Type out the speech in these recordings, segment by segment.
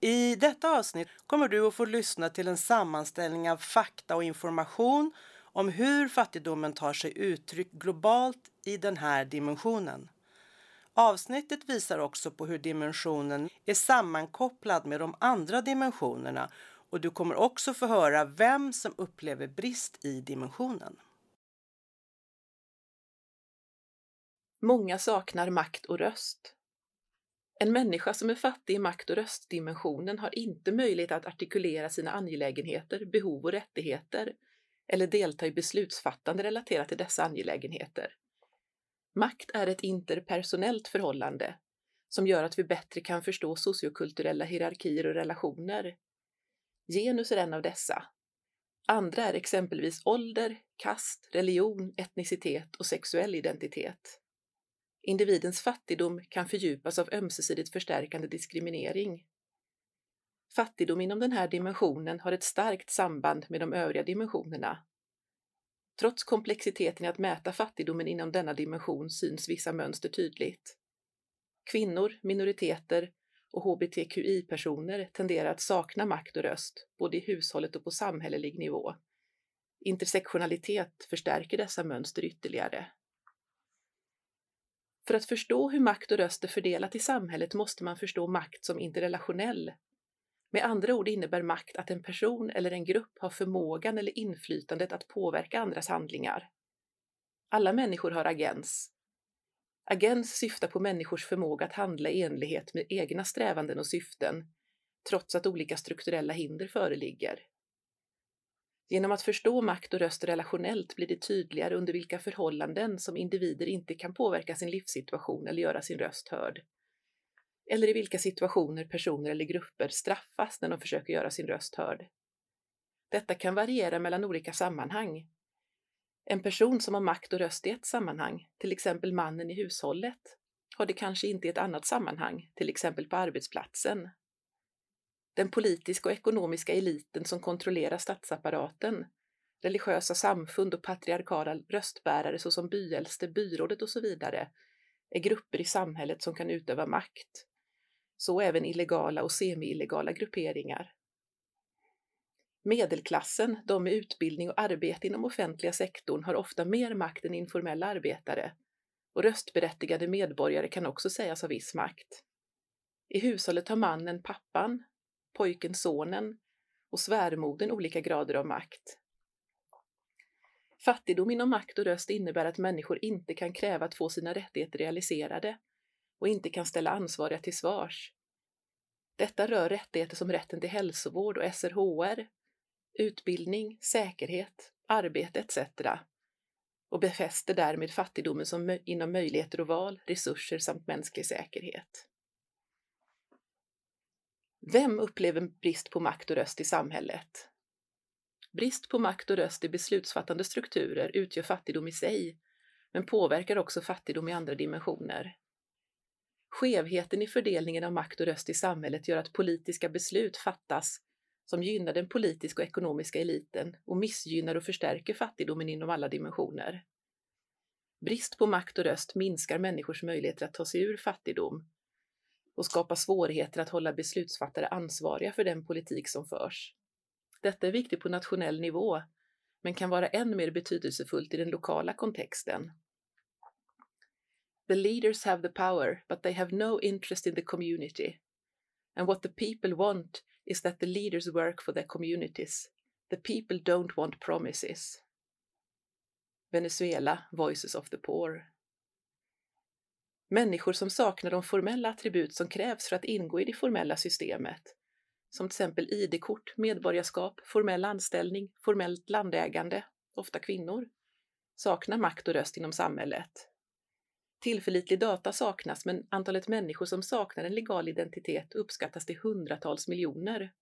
I detta avsnitt kommer du att få lyssna till en sammanställning av fakta och information om hur fattigdomen tar sig uttryck globalt i den här dimensionen. Avsnittet visar också på hur dimensionen är sammankopplad med de andra dimensionerna och du kommer också få höra vem som upplever brist i dimensionen. Många saknar makt och röst. En människa som är fattig i makt och röstdimensionen har inte möjlighet att artikulera sina angelägenheter, behov och rättigheter eller delta i beslutsfattande relaterat till dessa angelägenheter. Makt är ett interpersonellt förhållande som gör att vi bättre kan förstå sociokulturella hierarkier och relationer. Genus är en av dessa. Andra är exempelvis ålder, kast, religion, etnicitet och sexuell identitet. Individens fattigdom kan fördjupas av ömsesidigt förstärkande diskriminering. Fattigdom inom den här dimensionen har ett starkt samband med de övriga dimensionerna. Trots komplexiteten i att mäta fattigdomen inom denna dimension syns vissa mönster tydligt. Kvinnor, minoriteter och hbtqi-personer tenderar att sakna makt och röst, både i hushållet och på samhällelig nivå. Intersektionalitet förstärker dessa mönster ytterligare. För att förstå hur makt och röst är fördelat i samhället måste man förstå makt som interrelationell. Med andra ord innebär makt att en person eller en grupp har förmågan eller inflytandet att påverka andras handlingar. Alla människor har agens. Agens syftar på människors förmåga att handla i enlighet med egna strävanden och syften, trots att olika strukturella hinder föreligger. Genom att förstå makt och röst relationellt blir det tydligare under vilka förhållanden som individer inte kan påverka sin livssituation eller göra sin röst hörd. Eller i vilka situationer personer eller grupper straffas när de försöker göra sin röst hörd. Detta kan variera mellan olika sammanhang. En person som har makt och röst i ett sammanhang, till exempel mannen i hushållet, har det kanske inte i ett annat sammanhang, till exempel på arbetsplatsen den politiska och ekonomiska eliten som kontrollerar statsapparaten, religiösa samfund och patriarkala röstbärare såsom byäldste, byrådet och så vidare, är grupper i samhället som kan utöva makt. Så även illegala och semi-illegala grupperingar. Medelklassen, de med utbildning och arbete inom offentliga sektorn, har ofta mer makt än informella arbetare och röstberättigade medborgare kan också sägas ha viss makt. I hushållet har mannen, pappan, pojken sonen och svärmodern olika grader av makt. Fattigdom inom makt och röst innebär att människor inte kan kräva att få sina rättigheter realiserade och inte kan ställa ansvariga till svars. Detta rör rättigheter som rätten till hälsovård och SRHR, utbildning, säkerhet, arbete etc. och befäster därmed fattigdomen som inom möjligheter och val, resurser samt mänsklig säkerhet. Vem upplever brist på makt och röst i samhället? Brist på makt och röst i beslutsfattande strukturer utgör fattigdom i sig, men påverkar också fattigdom i andra dimensioner. Skevheten i fördelningen av makt och röst i samhället gör att politiska beslut fattas som gynnar den politiska och ekonomiska eliten och missgynnar och förstärker fattigdomen inom alla dimensioner. Brist på makt och röst minskar människors möjligheter att ta sig ur fattigdom och skapa svårigheter att hålla beslutsfattare ansvariga för den politik som förs. Detta är viktigt på nationell nivå, men kan vara än mer betydelsefullt i den lokala kontexten. The leaders have the power, but they have no interest in the community. And what the people want is that the leaders work for their communities. The people don't want promises. Venezuela, Voices of the Poor. Människor som saknar de formella attribut som krävs för att ingå i det formella systemet, som till exempel ID-kort, medborgarskap, formell anställning, formellt landägande, ofta kvinnor, saknar makt och röst inom samhället. Tillförlitlig data saknas, men antalet människor som saknar en legal identitet uppskattas till hundratals miljoner.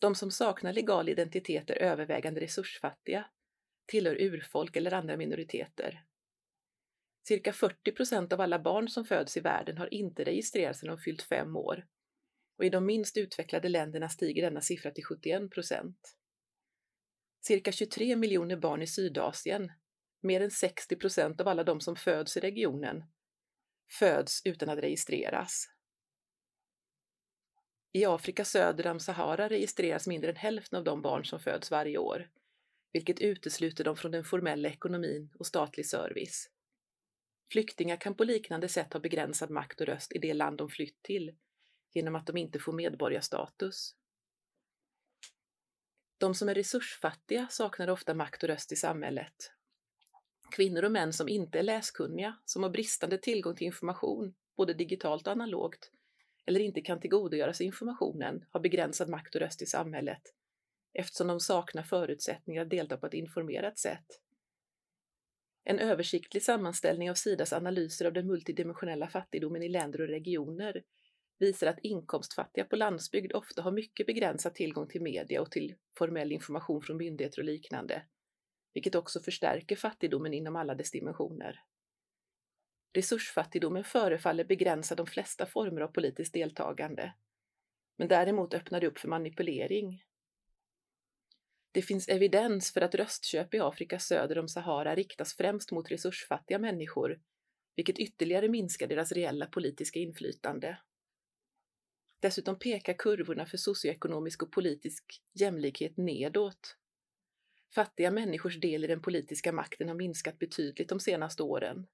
De som saknar legal identitet är övervägande resursfattiga, tillhör urfolk eller andra minoriteter. Cirka 40 procent av alla barn som föds i världen har inte registrerats när de fyllt fem år och i de minst utvecklade länderna stiger denna siffra till 71 procent. Cirka 23 miljoner barn i Sydasien, mer än 60 procent av alla de som föds i regionen, föds utan att registreras. I Afrika söder om Sahara registreras mindre än hälften av de barn som föds varje år, vilket utesluter dem från den formella ekonomin och statlig service. Flyktingar kan på liknande sätt ha begränsad makt och röst i det land de flytt till, genom att de inte får medborgarstatus. De som är resursfattiga saknar ofta makt och röst i samhället. Kvinnor och män som inte är läskunniga, som har bristande tillgång till information, både digitalt och analogt, eller inte kan tillgodogöra sig informationen, har begränsad makt och röst i samhället, eftersom de saknar förutsättningar att delta på ett informerat sätt. En översiktlig sammanställning av Sidas analyser av den multidimensionella fattigdomen i länder och regioner visar att inkomstfattiga på landsbygd ofta har mycket begränsad tillgång till media och till formell information från myndigheter och liknande, vilket också förstärker fattigdomen inom alla dess dimensioner. Resursfattigdomen förefaller begränsa de flesta former av politiskt deltagande, men däremot öppnar det upp för manipulering. Det finns evidens för att röstköp i Afrika söder om Sahara riktas främst mot resursfattiga människor, vilket ytterligare minskar deras reella politiska inflytande. Dessutom pekar kurvorna för socioekonomisk och politisk jämlikhet nedåt. Fattiga människors del i den politiska makten har minskat betydligt de senaste åren.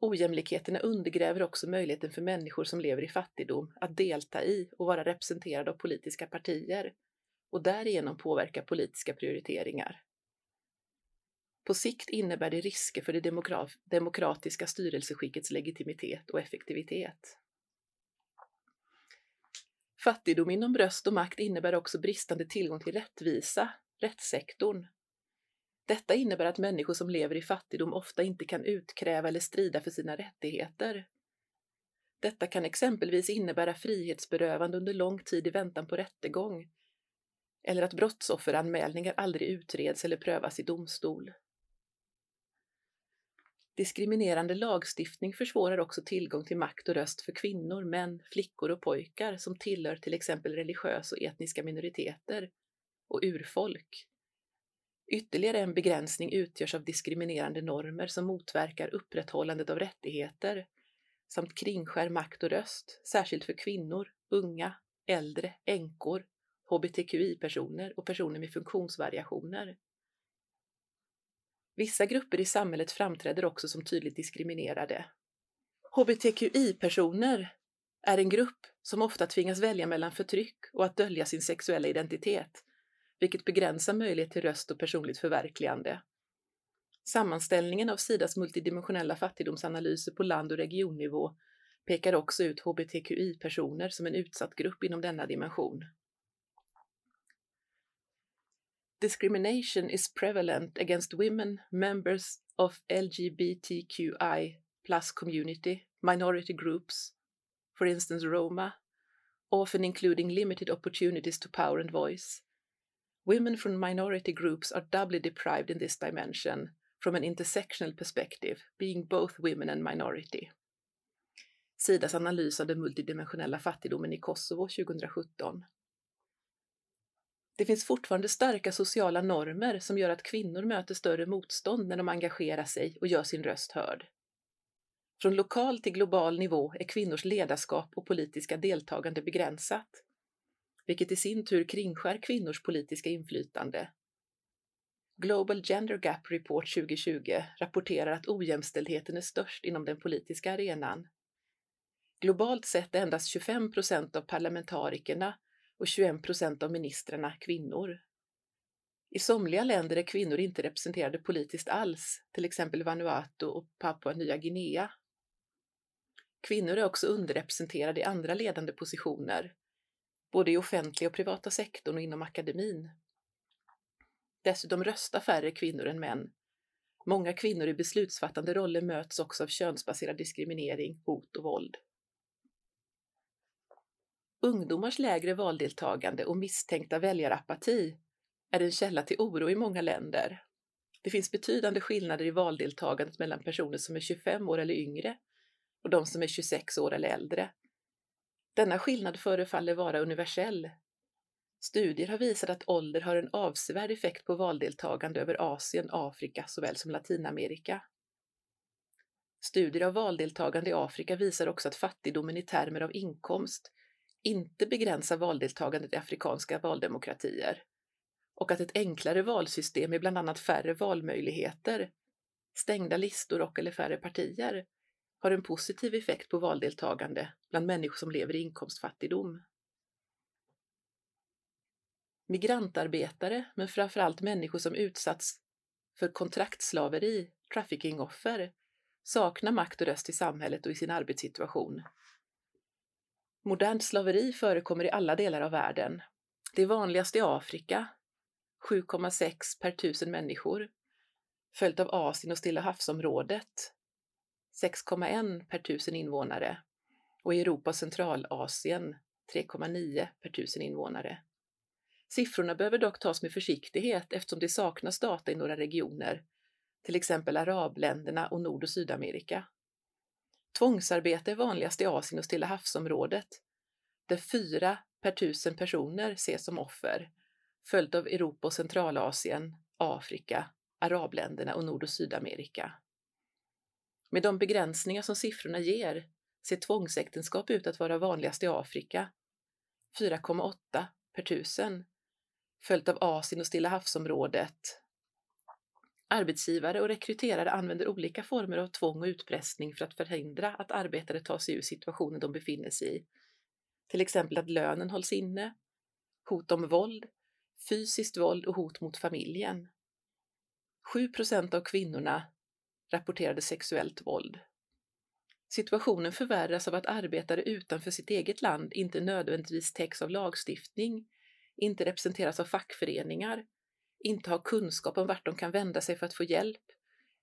Ojämlikheterna undergräver också möjligheten för människor som lever i fattigdom att delta i och vara representerade av politiska partier och därigenom påverka politiska prioriteringar. På sikt innebär det risker för det demokratiska styrelseskickets legitimitet och effektivitet. Fattigdom inom röst och makt innebär också bristande tillgång till rättvisa, rättssektorn. Detta innebär att människor som lever i fattigdom ofta inte kan utkräva eller strida för sina rättigheter. Detta kan exempelvis innebära frihetsberövande under lång tid i väntan på rättegång, eller att brottsofferanmälningar aldrig utreds eller prövas i domstol. Diskriminerande lagstiftning försvårar också tillgång till makt och röst för kvinnor, män, flickor och pojkar som tillhör till exempel religiösa och etniska minoriteter och urfolk. Ytterligare en begränsning utgörs av diskriminerande normer som motverkar upprätthållandet av rättigheter samt kringskär makt och röst, särskilt för kvinnor, unga, äldre, änkor, hbtqi-personer och personer med funktionsvariationer. Vissa grupper i samhället framträder också som tydligt diskriminerade. HBTQI-personer är en grupp som ofta tvingas välja mellan förtryck och att dölja sin sexuella identitet, vilket begränsar möjlighet till röst och personligt förverkligande. Sammanställningen av Sidas multidimensionella fattigdomsanalyser på land och regionnivå pekar också ut hbtqi-personer som en utsatt grupp inom denna dimension discrimination is prevalent against women, members of LGBTQI plus community, minority groups, for instance Roma, often including limited opportunities to power and voice. Women from minority groups are doubly deprived in this dimension from an intersectional perspective, being both women and minority. Sidas analys av den multidimensionella fattigdomen i Kosovo 2017. Det finns fortfarande starka sociala normer som gör att kvinnor möter större motstånd när de engagerar sig och gör sin röst hörd. Från lokal till global nivå är kvinnors ledarskap och politiska deltagande begränsat, vilket i sin tur kringskär kvinnors politiska inflytande. Global Gender Gap Report 2020 rapporterar att ojämställdheten är störst inom den politiska arenan. Globalt sett är endast 25 procent av parlamentarikerna och 21 procent av ministrarna kvinnor. I somliga länder är kvinnor inte representerade politiskt alls, till exempel Vanuatu och Papua Nya Guinea. Kvinnor är också underrepresenterade i andra ledande positioner, både i offentliga och privata sektorn och inom akademin. Dessutom röstar färre kvinnor än män. Många kvinnor i beslutsfattande roller möts också av könsbaserad diskriminering, hot och våld. Ungdomars lägre valdeltagande och misstänkta väljarapati är en källa till oro i många länder. Det finns betydande skillnader i valdeltagandet mellan personer som är 25 år eller yngre och de som är 26 år eller äldre. Denna skillnad förefaller vara universell. Studier har visat att ålder har en avsevärd effekt på valdeltagande över Asien, Afrika såväl som Latinamerika. Studier av valdeltagande i Afrika visar också att fattigdomen i termer av inkomst inte begränsa valdeltagandet i afrikanska valdemokratier och att ett enklare valsystem med bland annat färre valmöjligheter, stängda listor och eller färre partier har en positiv effekt på valdeltagande bland människor som lever i inkomstfattigdom. Migrantarbetare, men framförallt människor som utsatts för kontraktslaveri, traffickingoffer, saknar makt och röst i samhället och i sin arbetssituation. Modernt slaveri förekommer i alla delar av världen. Det är vanligast i Afrika, 7,6 per tusen människor, följt av Asien och Stilla havsområdet, 6,1 per tusen invånare och i Europa och Centralasien 3,9 per tusen invånare. Siffrorna behöver dock tas med försiktighet eftersom det saknas data i några regioner, till exempel arabländerna och Nord och Sydamerika. Tvångsarbete är vanligast i Asien och Stilla havsområdet, där fyra per tusen personer ses som offer, följt av Europa och Centralasien, Afrika, arabländerna och Nord och Sydamerika. Med de begränsningar som siffrorna ger ser tvångsäktenskap ut att vara vanligast i Afrika, 4,8 per tusen, följt av Asien och Stilla havsområdet. Arbetsgivare och rekryterare använder olika former av tvång och utpressning för att förhindra att arbetare tar sig ur situationen de befinner sig i. Till exempel att lönen hålls inne, hot om våld, fysiskt våld och hot mot familjen. 7% av kvinnorna rapporterade sexuellt våld. Situationen förvärras av att arbetare utanför sitt eget land inte nödvändigtvis täcks av lagstiftning, inte representeras av fackföreningar, inte har kunskap om vart de kan vända sig för att få hjälp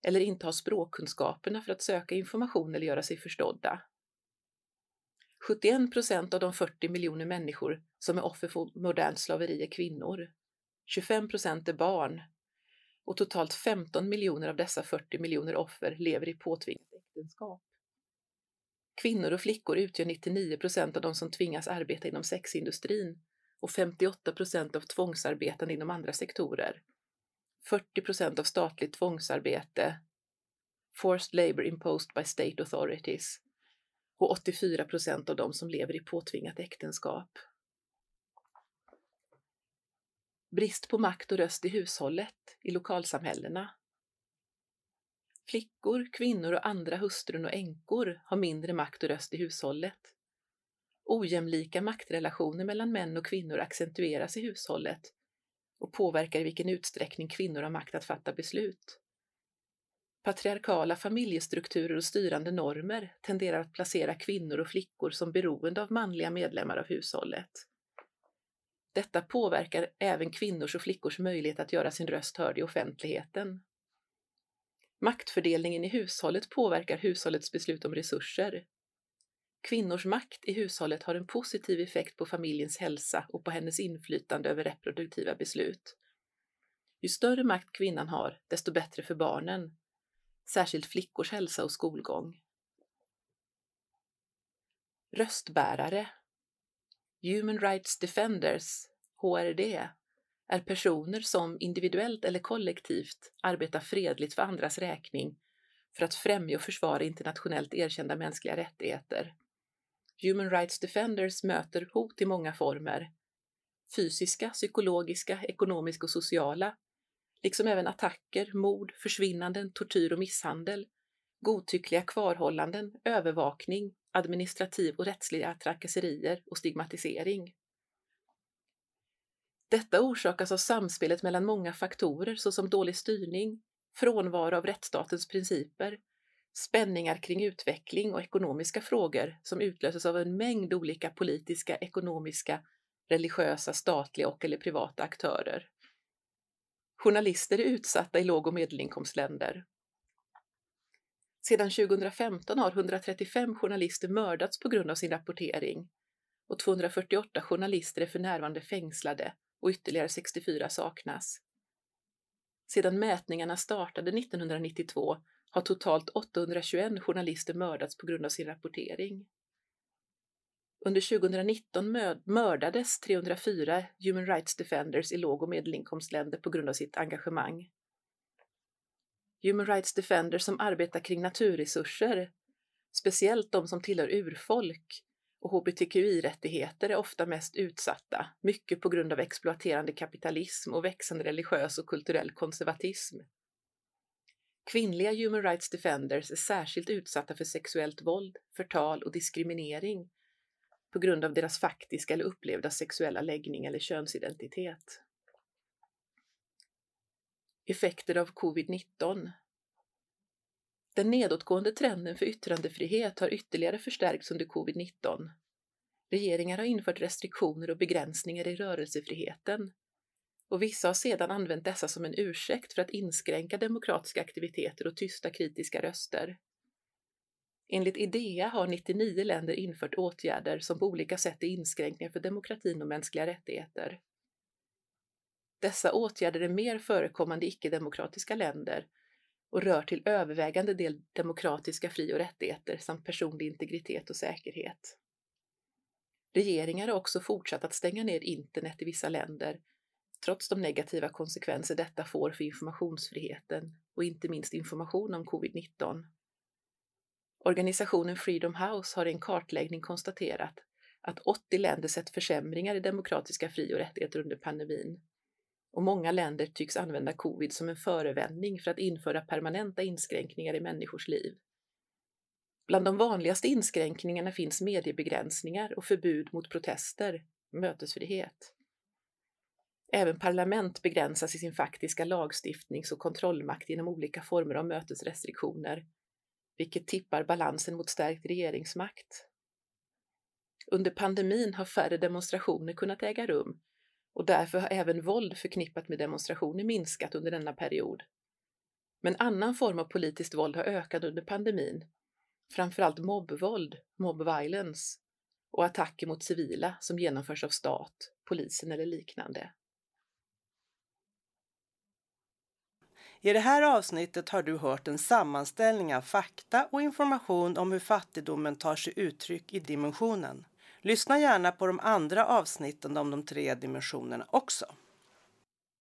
eller inte har språkkunskaperna för att söka information eller göra sig förstådda. 71 procent av de 40 miljoner människor som är offer för modernt slaveri är kvinnor. 25 procent är barn och totalt 15 miljoner av dessa 40 miljoner offer lever i påtvingat äktenskap. Kvinnor och flickor utgör 99 procent av de som tvingas arbeta inom sexindustrin och 58 procent av tvångsarbetande inom andra sektorer. 40 procent av statligt tvångsarbete, forced labour imposed by state authorities och 84 procent av de som lever i påtvingat äktenskap. brist på makt och röst i hushållet, i lokalsamhällena. Flickor, kvinnor och andra hustrun och änkor har mindre makt och röst i hushållet. Ojämlika maktrelationer mellan män och kvinnor accentueras i hushållet och påverkar i vilken utsträckning kvinnor har makt att fatta beslut. Patriarkala familjestrukturer och styrande normer tenderar att placera kvinnor och flickor som beroende av manliga medlemmar av hushållet. Detta påverkar även kvinnors och flickors möjlighet att göra sin röst hörd i offentligheten. Maktfördelningen i hushållet påverkar hushållets beslut om resurser. Kvinnors makt i hushållet har en positiv effekt på familjens hälsa och på hennes inflytande över reproduktiva beslut. Ju större makt kvinnan har, desto bättre för barnen, särskilt flickors hälsa och skolgång. Röstbärare Human Rights Defenders, HRD, är personer som individuellt eller kollektivt arbetar fredligt för andras räkning för att främja och försvara internationellt erkända mänskliga rättigheter. Human Rights Defenders möter hot i många former. Fysiska, psykologiska, ekonomiska och sociala, liksom även attacker, mord, försvinnanden, tortyr och misshandel, godtyckliga kvarhållanden, övervakning, administrativ och rättsliga trakasserier och stigmatisering. Detta orsakas av samspelet mellan många faktorer såsom dålig styrning, frånvaro av rättsstatens principer, spänningar kring utveckling och ekonomiska frågor som utlöses av en mängd olika politiska, ekonomiska, religiösa, statliga och eller privata aktörer. Journalister är utsatta i låg och medelinkomstländer. Sedan 2015 har 135 journalister mördats på grund av sin rapportering och 248 journalister är för närvarande fängslade och ytterligare 64 saknas. Sedan mätningarna startade 1992 har totalt 821 journalister mördats på grund av sin rapportering. Under 2019 mördades 304 Human Rights Defenders i låg och medelinkomstländer på grund av sitt engagemang. Human Rights Defenders som arbetar kring naturresurser, speciellt de som tillhör urfolk och hbtqi-rättigheter är ofta mest utsatta, mycket på grund av exploaterande kapitalism och växande religiös och kulturell konservatism. Kvinnliga human rights defenders är särskilt utsatta för sexuellt våld, förtal och diskriminering på grund av deras faktiska eller upplevda sexuella läggning eller könsidentitet. Effekter av covid-19 den nedåtgående trenden för yttrandefrihet har ytterligare förstärkts under covid-19. Regeringar har infört restriktioner och begränsningar i rörelsefriheten och vissa har sedan använt dessa som en ursäkt för att inskränka demokratiska aktiviteter och tysta kritiska röster. Enligt IDEA har 99 länder infört åtgärder som på olika sätt är inskränkningar för demokratin och mänskliga rättigheter. Dessa åtgärder är mer förekommande i icke-demokratiska länder och rör till övervägande del demokratiska fri och rättigheter samt personlig integritet och säkerhet. Regeringar har också fortsatt att stänga ner internet i vissa länder trots de negativa konsekvenser detta får för informationsfriheten och inte minst information om covid-19. Organisationen Freedom House har i en kartläggning konstaterat att 80 länder sett försämringar i demokratiska fri och rättigheter under pandemin. Och många länder tycks använda covid som en förevändning för att införa permanenta inskränkningar i människors liv. Bland de vanligaste inskränkningarna finns mediebegränsningar och förbud mot protester, mötesfrihet. Även parlament begränsas i sin faktiska lagstiftnings och kontrollmakt genom olika former av mötesrestriktioner, vilket tippar balansen mot stärkt regeringsmakt. Under pandemin har färre demonstrationer kunnat äga rum och därför har även våld förknippat med demonstrationer minskat under denna period. Men annan form av politiskt våld har ökat under pandemin, framförallt mobbvåld, mob violence, och attacker mot civila som genomförs av stat, polisen eller liknande. I det här avsnittet har du hört en sammanställning av fakta och information om hur fattigdomen tar sig uttryck i dimensionen. Lyssna gärna på de andra avsnitten om de tre dimensionerna också.